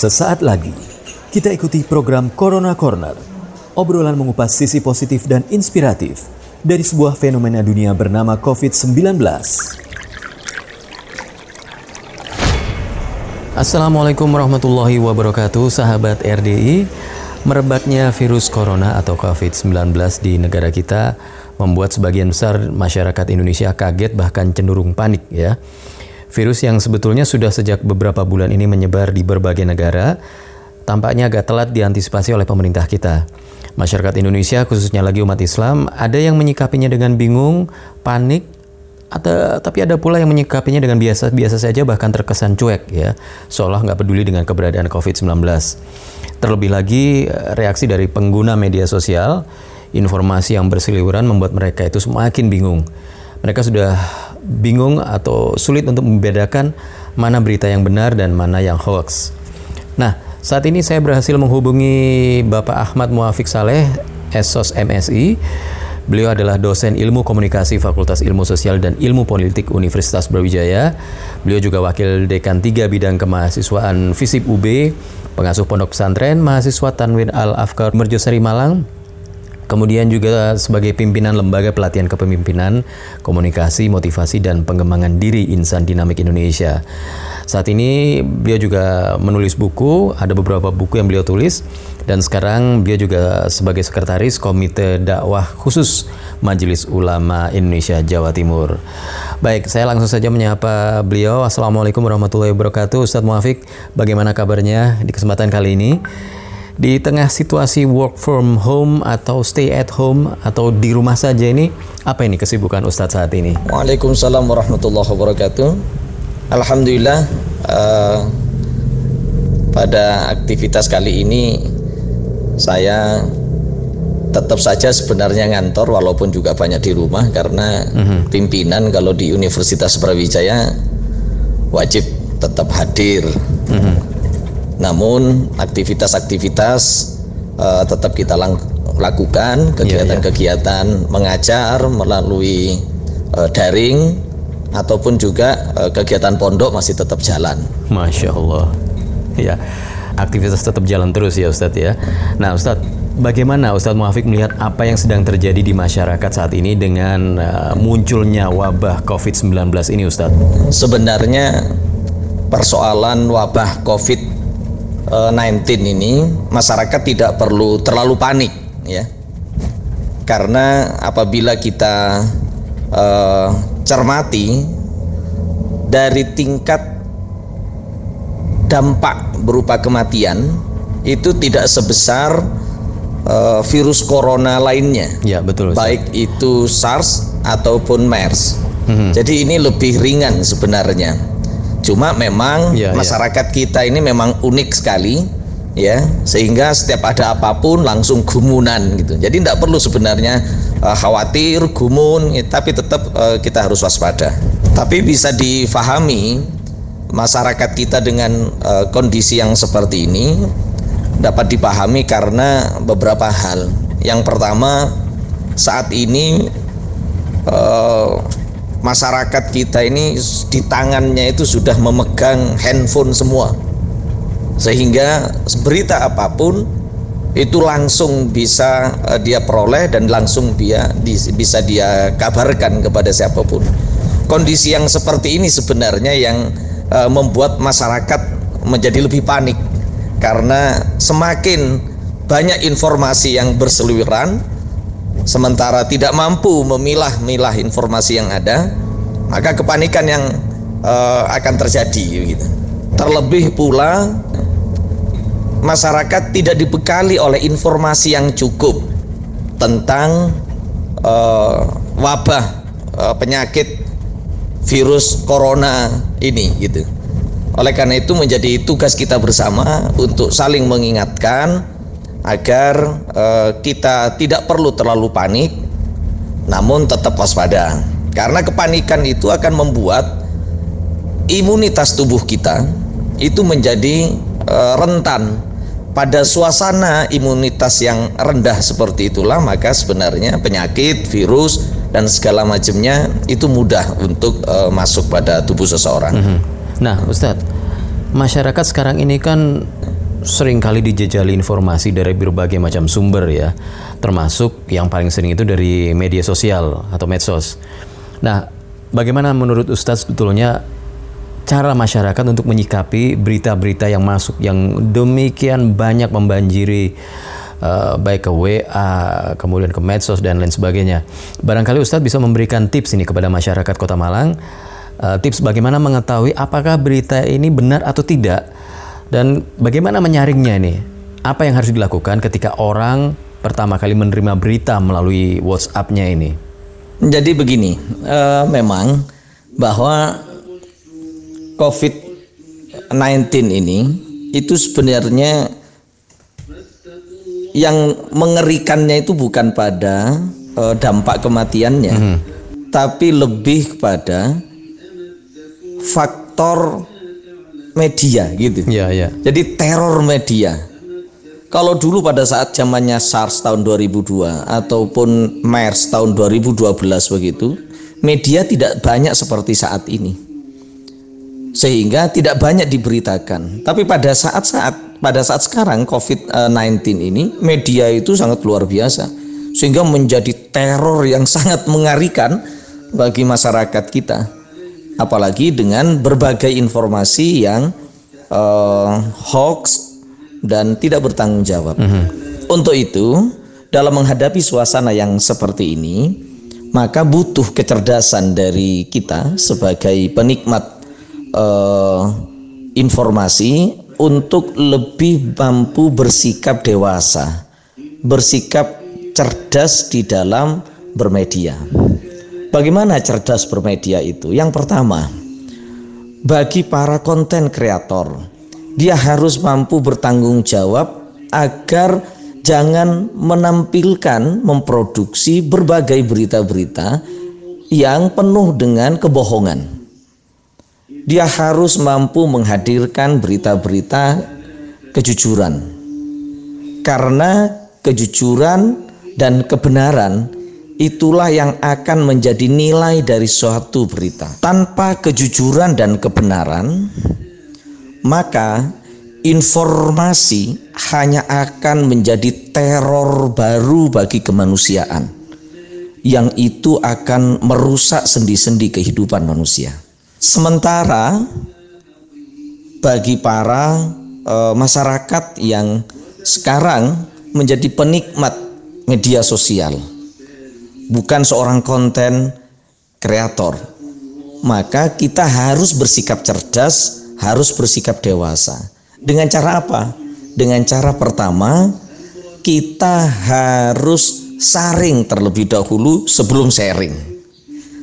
Sesaat lagi, kita ikuti program Corona Corner. Obrolan mengupas sisi positif dan inspiratif dari sebuah fenomena dunia bernama COVID-19. Assalamualaikum warahmatullahi wabarakatuh, sahabat RDI. Merebaknya virus corona atau COVID-19 di negara kita membuat sebagian besar masyarakat Indonesia kaget bahkan cenderung panik ya. Virus yang sebetulnya sudah sejak beberapa bulan ini menyebar di berbagai negara, tampaknya agak telat diantisipasi oleh pemerintah kita. Masyarakat Indonesia, khususnya lagi umat Islam, ada yang menyikapinya dengan bingung, panik, atau tapi ada pula yang menyikapinya dengan biasa-biasa saja bahkan terkesan cuek ya, seolah nggak peduli dengan keberadaan COVID-19. Terlebih lagi reaksi dari pengguna media sosial, informasi yang berseliweran membuat mereka itu semakin bingung. Mereka sudah bingung atau sulit untuk membedakan mana berita yang benar dan mana yang hoax. Nah, saat ini saya berhasil menghubungi Bapak Ahmad Muafik Saleh, Esos MSI. Beliau adalah dosen ilmu komunikasi Fakultas Ilmu Sosial dan Ilmu Politik Universitas Brawijaya. Beliau juga wakil dekan tiga bidang kemahasiswaan FISIP UB, pengasuh pondok pesantren, mahasiswa Tanwin Al-Afkar Merjosari Malang, Kemudian juga sebagai pimpinan lembaga pelatihan kepemimpinan, komunikasi, motivasi, dan pengembangan diri insan dinamik Indonesia. Saat ini beliau juga menulis buku, ada beberapa buku yang beliau tulis, dan sekarang beliau juga sebagai sekretaris Komite Dakwah Khusus Majelis Ulama Indonesia Jawa Timur. Baik, saya langsung saja menyapa beliau. Assalamualaikum warahmatullahi wabarakatuh. Ustadz Muafik, bagaimana kabarnya di kesempatan kali ini? Di tengah situasi work from home atau stay at home atau di rumah saja ini, apa ini kesibukan Ustadz saat ini? Waalaikumsalam warahmatullahi wabarakatuh. Alhamdulillah uh, pada aktivitas kali ini saya tetap saja sebenarnya ngantor walaupun juga banyak di rumah karena mhm. -huh. pimpinan kalau di Universitas Brawijaya wajib tetap hadir. Uh mhm. Namun aktivitas-aktivitas uh, tetap kita lakukan, kegiatan-kegiatan yeah, yeah. mengajar melalui uh, daring ataupun juga uh, kegiatan pondok masih tetap jalan. Masya Allah. Ya, aktivitas tetap jalan terus ya Ustadz ya. Nah Ustadz, bagaimana Ustadz Muafik melihat apa yang sedang terjadi di masyarakat saat ini dengan uh, munculnya wabah COVID-19 ini Ustadz? Sebenarnya persoalan wabah COVID 19 ini masyarakat tidak perlu terlalu panik ya. Karena apabila kita uh, cermati dari tingkat dampak berupa kematian itu tidak sebesar uh, virus corona lainnya. Ya betul baik itu SARS ataupun MERS. Hmm. jadi ini lebih ringan sebenarnya Cuma memang ya, masyarakat ya. kita ini memang unik sekali ya sehingga setiap ada apa pun langsung gumunan gitu. Jadi tidak perlu sebenarnya uh, khawatir gumun ya, tapi tetap uh, kita harus waspada. Tapi bisa difahami masyarakat kita dengan uh, kondisi yang seperti ini dapat dipahami karena beberapa hal. Yang pertama saat ini uh, masyarakat kita ini di tangannya itu sudah memegang handphone semua. Sehingga berita apa pun itu langsung bisa uh, dia peroleh dan langsung dia di, bisa dia kabarkan kepada siapa pun. Kondisi yang seperti ini sebenarnya yang uh, membuat masyarakat menjadi lebih panik. Karena semakin banyak informasi yang berseliweran sementara tidak mampu memilah-milah informasi yang ada, maka kepanikan yang uh, akan terjadi gitu. Terlebih pula masyarakat tidak dibekali oleh informasi yang cukup tentang uh, wabah uh, penyakit virus corona ini gitu. Oleh karena itu menjadi tugas kita bersama untuk saling mengingatkan agar uh, kita tidak perlu terlalu panik namun tetap waspada karena kepanikan itu akan membuat imunitas tubuh kita itu menjadi uh, rentan pada suasana imunitas yang rendah seperti itulah maka sebenarnya penyakit virus dan segala macamnya itu mudah untuk uh, masuk pada tubuh seseorang. -hmm. Nah, Ustadz, masyarakat sekarang ini kan sering kali dijejali informasi dari berbagai macam sumber ya, termasuk yang paling sering itu dari media sosial atau medsos. Nah, bagaimana menurut Ustadz sebetulnya cara masyarakat untuk menyikapi berita-berita yang masuk yang demikian banyak membanjiri uh, baik ke WA, kemudian ke medsos dan lain sebagainya. Barangkali Ustadz bisa memberikan tips ini kepada masyarakat Kota Malang, uh, tips bagaimana mengetahui apakah berita ini benar atau tidak dan bagaimana menyaringnya ini? Apa yang harus dilakukan ketika orang pertama kali menerima berita melalui WhatsApp-nya ini? Jadi begini, uh, memang bahwa COVID-19 ini itu sebenarnya yang mengerikannya itu bukan pada uh, dampak kematiannya, mm -hmm. tapi lebih kepada faktor media gitu. Iya, iya. Jadi teror media. Kalau dulu pada saat zamannya SARS tahun 2002 ataupun MERS tahun 2012 begitu, media tidak banyak seperti saat ini. Sehingga tidak banyak diberitakan. Tapi pada saat-saat pada saat sekarang COVID-19 ini media itu sangat luar biasa. Sehingga menjadi teror yang sangat mengerikan bagi masyarakat kita apalagi dengan berbagai informasi yang uh, hoax dan tidak bertanggung jawab. Mm -hmm. Untuk itu, dalam menghadapi suasana yang seperti ini, maka butuh kecerdasan dari kita sebagai penikmat uh, informasi untuk lebih mampu bersikap dewasa, bersikap cerdas di dalam bermedia. Bagaimana cerdas bermedia itu? Yang pertama, bagi para konten kreator, dia harus mampu bertanggung jawab agar jangan menampilkan, memproduksi berbagai berita-berita yang penuh dengan kebohongan. Dia harus mampu menghadirkan berita-berita kejujuran, karena kejujuran dan kebenaran itulah yang akan menjadi nilai dari suatu berita. Tanpa kejujuran dan kebenaran, maka informasi hanya akan menjadi teror baru bagi kemanusiaan yang itu akan merusak sendi-sendi kehidupan manusia. Sementara bagi para e, masyarakat yang sekarang menjadi penikmat media sosial, bukan seorang konten kreator. Maka kita harus bersikap cerdas, harus bersikap dewasa. Dengan cara apa? Dengan cara pertama, kita harus saring terlebih dahulu sebelum sharing.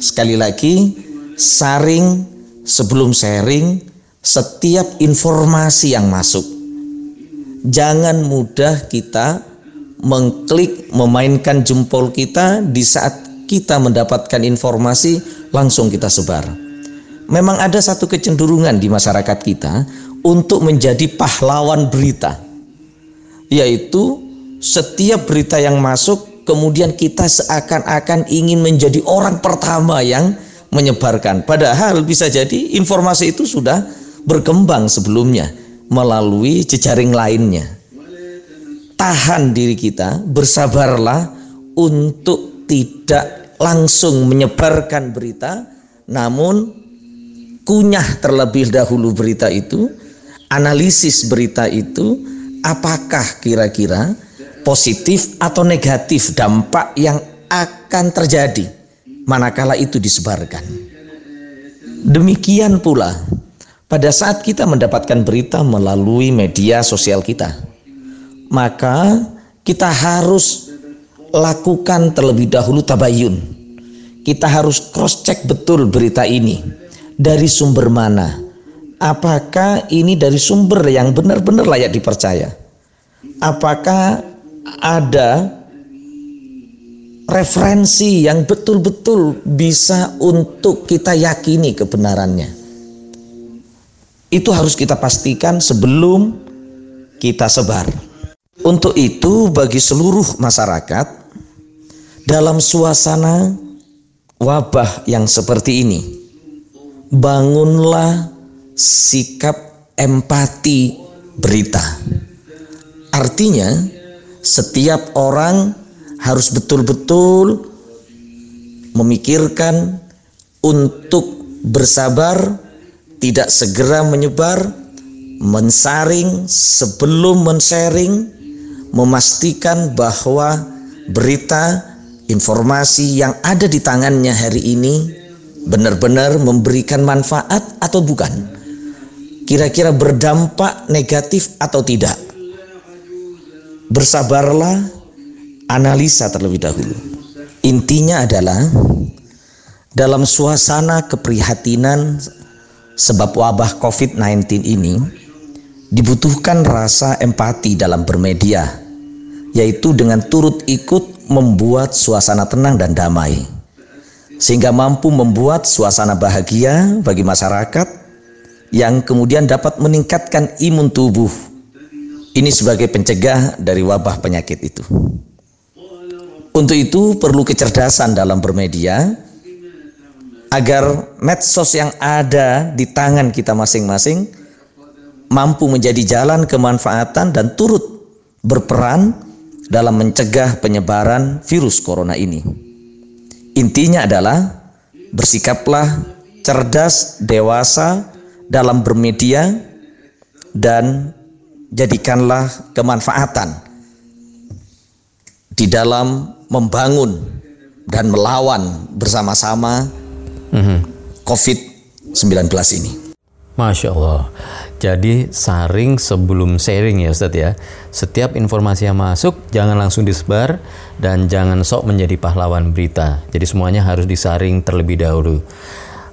Sekali lagi, saring sebelum sharing setiap informasi yang masuk. Jangan mudah kita mengklik, memainkan jempol kita di saat kita mendapatkan informasi langsung kita sebar. Memang ada satu kecenderungan di masyarakat kita untuk menjadi pahlawan berita. Yaitu setiap berita yang masuk kemudian kita seakan-akan ingin menjadi orang pertama yang menyebarkan. Padahal bisa jadi informasi itu sudah berkembang sebelumnya melalui jejaring lainnya tahan diri kita, bersabarlah untuk tidak langsung menyebarkan berita, namun kunyah terlebih dahulu berita itu, analisis berita itu, apakah kira-kira positif atau negatif dampak yang akan terjadi manakala itu disebarkan. Demikian pula pada saat kita mendapatkan berita melalui media sosial kita maka kita harus lakukan terlebih dahulu tabayun. Kita harus cross check betul berita ini dari sumber mana. Apakah ini dari sumber yang benar-benar layak dipercaya? Apakah ada referensi yang betul-betul bisa untuk kita yakini kebenarannya? Itu harus kita pastikan sebelum kita sebar. Untuk itu bagi seluruh masyarakat dalam suasana wabah yang seperti ini bangunlah sikap empati berita. Artinya, setiap orang harus betul-betul memikirkan untuk bersabar, tidak segera menyebar, mensaring sebelum mensharing, memastikan bahwa berita informasi yang ada di tangannya hari ini benar-benar memberikan manfaat atau bukan. Kira-kira berdampak negatif atau tidak. Bersabarlah, analisa terlebih dahulu. Intinya adalah dalam suasana keprihatinan sebab wabah COVID-19 ini dibutuhkan rasa empati dalam bermedia, yaitu dengan turut ikut membuat suasana tenang dan damai, sehingga mampu membuat suasana bahagia bagi masyarakat yang kemudian dapat meningkatkan imun tubuh. Ini sebagai pencegah dari wabah penyakit itu. Untuk itu perlu kecerdasan dalam bermedia agar medsos yang ada di tangan kita masing-masing mampu menjadi jalan kemanfaatan dan turut berperan dalam mencegah penyebaran virus corona ini. Intinya adalah bersikaplah cerdas, dewasa dalam bermedia dan jadikanlah kemanfaatan di dalam membangun dan melawan bersama-sama mm-hmm. COVID-19 ini. Masya Allah. Jadi saring sebelum sharing ya Ustadz ya. Setiap informasi yang masuk jangan langsung disebar dan jangan sok menjadi pahlawan berita. Jadi semuanya harus disaring terlebih dahulu.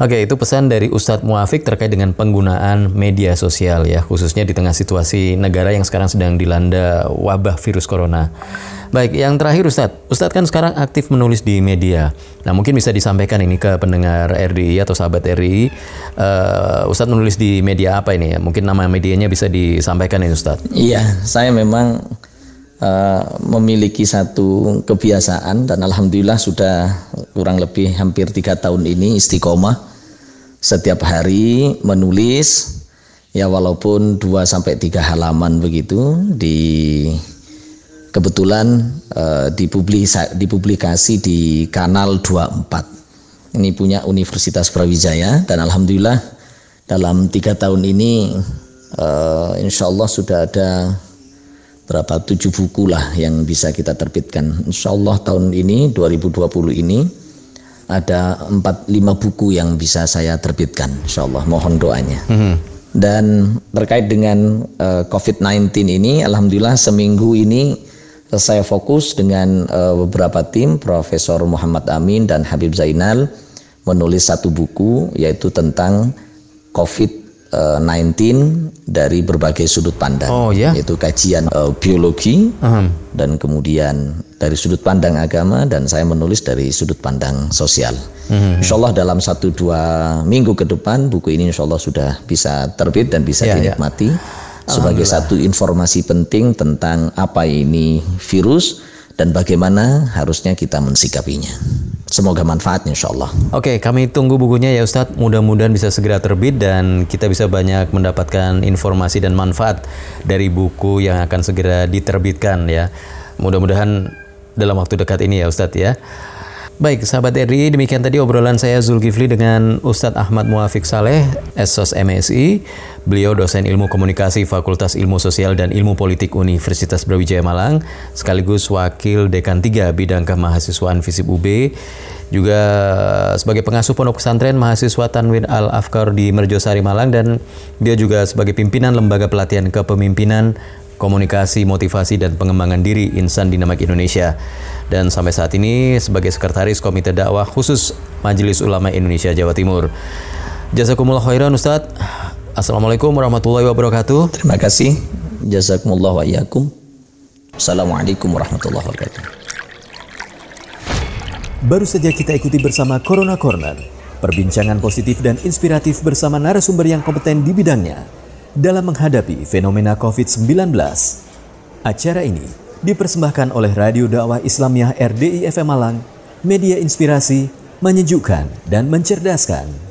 Oke, itu pesan dari Ustadz Muafik terkait dengan penggunaan media sosial ya, khususnya di tengah situasi negara yang sekarang sedang dilanda wabah virus corona. Baik, yang terakhir Ustadz, Ustadz kan sekarang aktif menulis di media. Nah mungkin bisa disampaikan ini ke pendengar RDI atau sahabat RDI. Uh, eh, Ustadz menulis di media apa ini ya? Mungkin nama medianya bisa disampaikan ini Ustadz. Iya, saya memang uh, memiliki satu kebiasaan dan Alhamdulillah sudah kurang lebih hampir tiga tahun ini istiqomah setiap hari menulis ya walaupun 2 sampai 3 halaman begitu di kebetulan uh, dipublikasi, di kanal 24 ini punya Universitas Brawijaya dan alhamdulillah dalam tiga tahun ini uh, insya Allah sudah ada berapa tujuh buku lah yang bisa kita terbitkan. Insya Allah tahun ini 2020 ini ada empat lima buku yang bisa saya terbitkan, insya Allah mohon doanya. Hmm. Dan terkait dengan uh, eh, COVID-19 ini, alhamdulillah seminggu ini saya fokus dengan uh, beberapa tim, Profesor Muhammad Amin dan Habib Zainal menulis satu buku yaitu tentang COVID 19 dari berbagai sudut pandang, oh, ya? yaitu kajian uh, biologi uh-huh. dan kemudian dari sudut pandang agama dan saya menulis dari sudut pandang sosial. Uh-huh. Insya Allah dalam satu dua minggu ke depan buku ini Insya Allah sudah bisa terbit dan bisa ya, ya. dinikmati ya. sebagai satu informasi penting tentang apa ini virus dan bagaimana harusnya kita mensikapinya. Semoga manfaatnya insya Allah. Oke, kami tunggu bukunya ya Ustadz. Mudah-mudahan bisa segera terbit dan kita bisa banyak mendapatkan informasi dan manfaat dari buku yang akan segera diterbitkan ya. Mudah-mudahan dalam waktu dekat ini ya Ustadz ya. Baik, sahabat RI, demikian tadi obrolan saya Zulkifli dengan Ustadz Ahmad Muafik Saleh, SOS MSI. Beliau dosen ilmu komunikasi Fakultas Ilmu Sosial dan Ilmu Politik Universitas Brawijaya Malang, sekaligus wakil dekan 3 bidang kemahasiswaan FISIP UB, juga sebagai pengasuh pondok pesantren mahasiswa Tanwin Al-Afkar di Merjosari Malang dan dia juga sebagai pimpinan lembaga pelatihan kepemimpinan komunikasi, motivasi, dan pengembangan diri Insan Dinamik Indonesia. Dan sampai saat ini sebagai Sekretaris Komite Dakwah Khusus Majelis Ulama Indonesia Jawa Timur. Jazakumullah khairan Ustadz. Assalamualaikum warahmatullahi wabarakatuh. Terima kasih. Jazakumullah wa iyakum. Assalamualaikum warahmatullahi wabarakatuh. Baru saja kita ikuti bersama Corona Corner, perbincangan positif dan inspiratif bersama narasumber yang kompeten di bidangnya dalam menghadapi fenomena COVID-19. Acara ini dipersembahkan oleh Radio Dakwah Islamiyah RDI FM Malang, media inspirasi, menyejukkan, dan mencerdaskan.